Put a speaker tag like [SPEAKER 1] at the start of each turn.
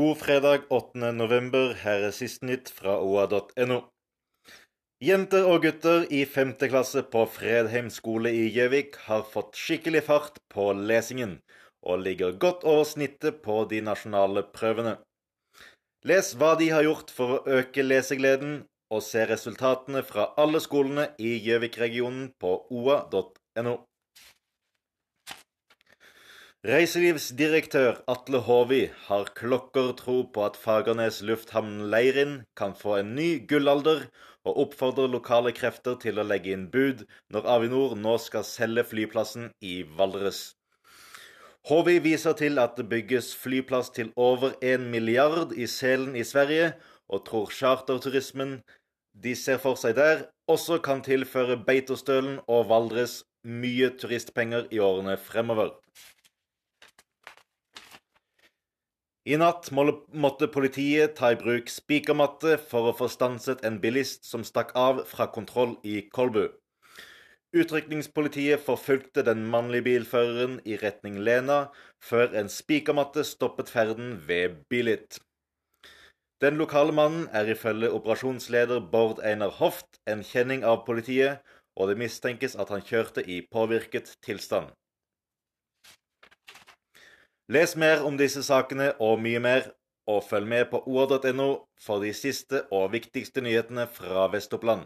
[SPEAKER 1] God fredag 8. november. Her er siste nytt fra oa.no. Jenter og gutter i 5. klasse på Fredheim skole i Gjøvik har fått skikkelig fart på lesingen, og ligger godt over snittet på de nasjonale prøvene. Les hva de har gjort for å øke lesegleden, og se resultatene fra alle skolene i Gjøvik-regionen på oa.no. Reiselivsdirektør Atle Håvi har klokkertro på at Fagernes lufthavn Leirin kan få en ny gullalder, og oppfordrer lokale krefter til å legge inn bud når Avinor nå skal selge flyplassen i Valdres. Håvi viser til at det bygges flyplass til over en milliard i Selen i Sverige, og tror charterturismen de ser for seg der, også kan tilføre Beitostølen og Valdres mye turistpenger i årene fremover. I natt måtte politiet ta i bruk spikermatte for å få stanset en bilist som stakk av fra kontroll i Kolbu. Utrykningspolitiet forfulgte den mannlige bilføreren i retning Lena, før en spikermatte stoppet ferden ved Bilit. Den lokale mannen er ifølge operasjonsleder Bård Einar Hoft en kjenning av politiet, og det mistenkes at han kjørte i påvirket tilstand. Les mer om disse sakene og mye mer, og følg med på oa.no for de siste og viktigste nyhetene fra Vest-Oppland.